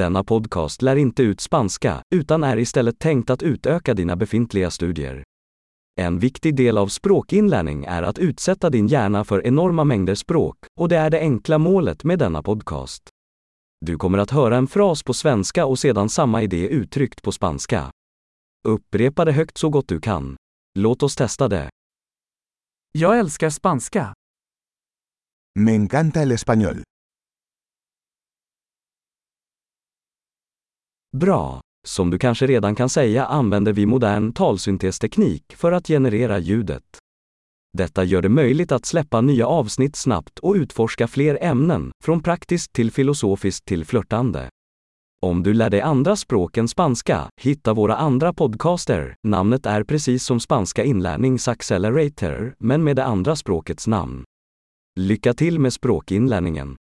Denna podcast lär inte ut spanska, utan är istället tänkt att utöka dina befintliga studier. En viktig del av språkinlärning är att utsätta din hjärna för enorma mängder språk, och det är det enkla målet med denna podcast. Du kommer att höra en fras på svenska och sedan samma idé uttryckt på spanska. Upprepa det högt så gott du kan. Låt oss testa det. Jag älskar spanska. Me encanta el español. Bra! Som du kanske redan kan säga använder vi modern talsyntesteknik för att generera ljudet. Detta gör det möjligt att släppa nya avsnitt snabbt och utforska fler ämnen, från praktiskt till filosofiskt till flörtande. Om du lär dig andra språk än spanska, hitta våra andra podcaster. Namnet är precis som spanska inlärnings accelerator, men med det andra språkets namn. Lycka till med språkinlärningen!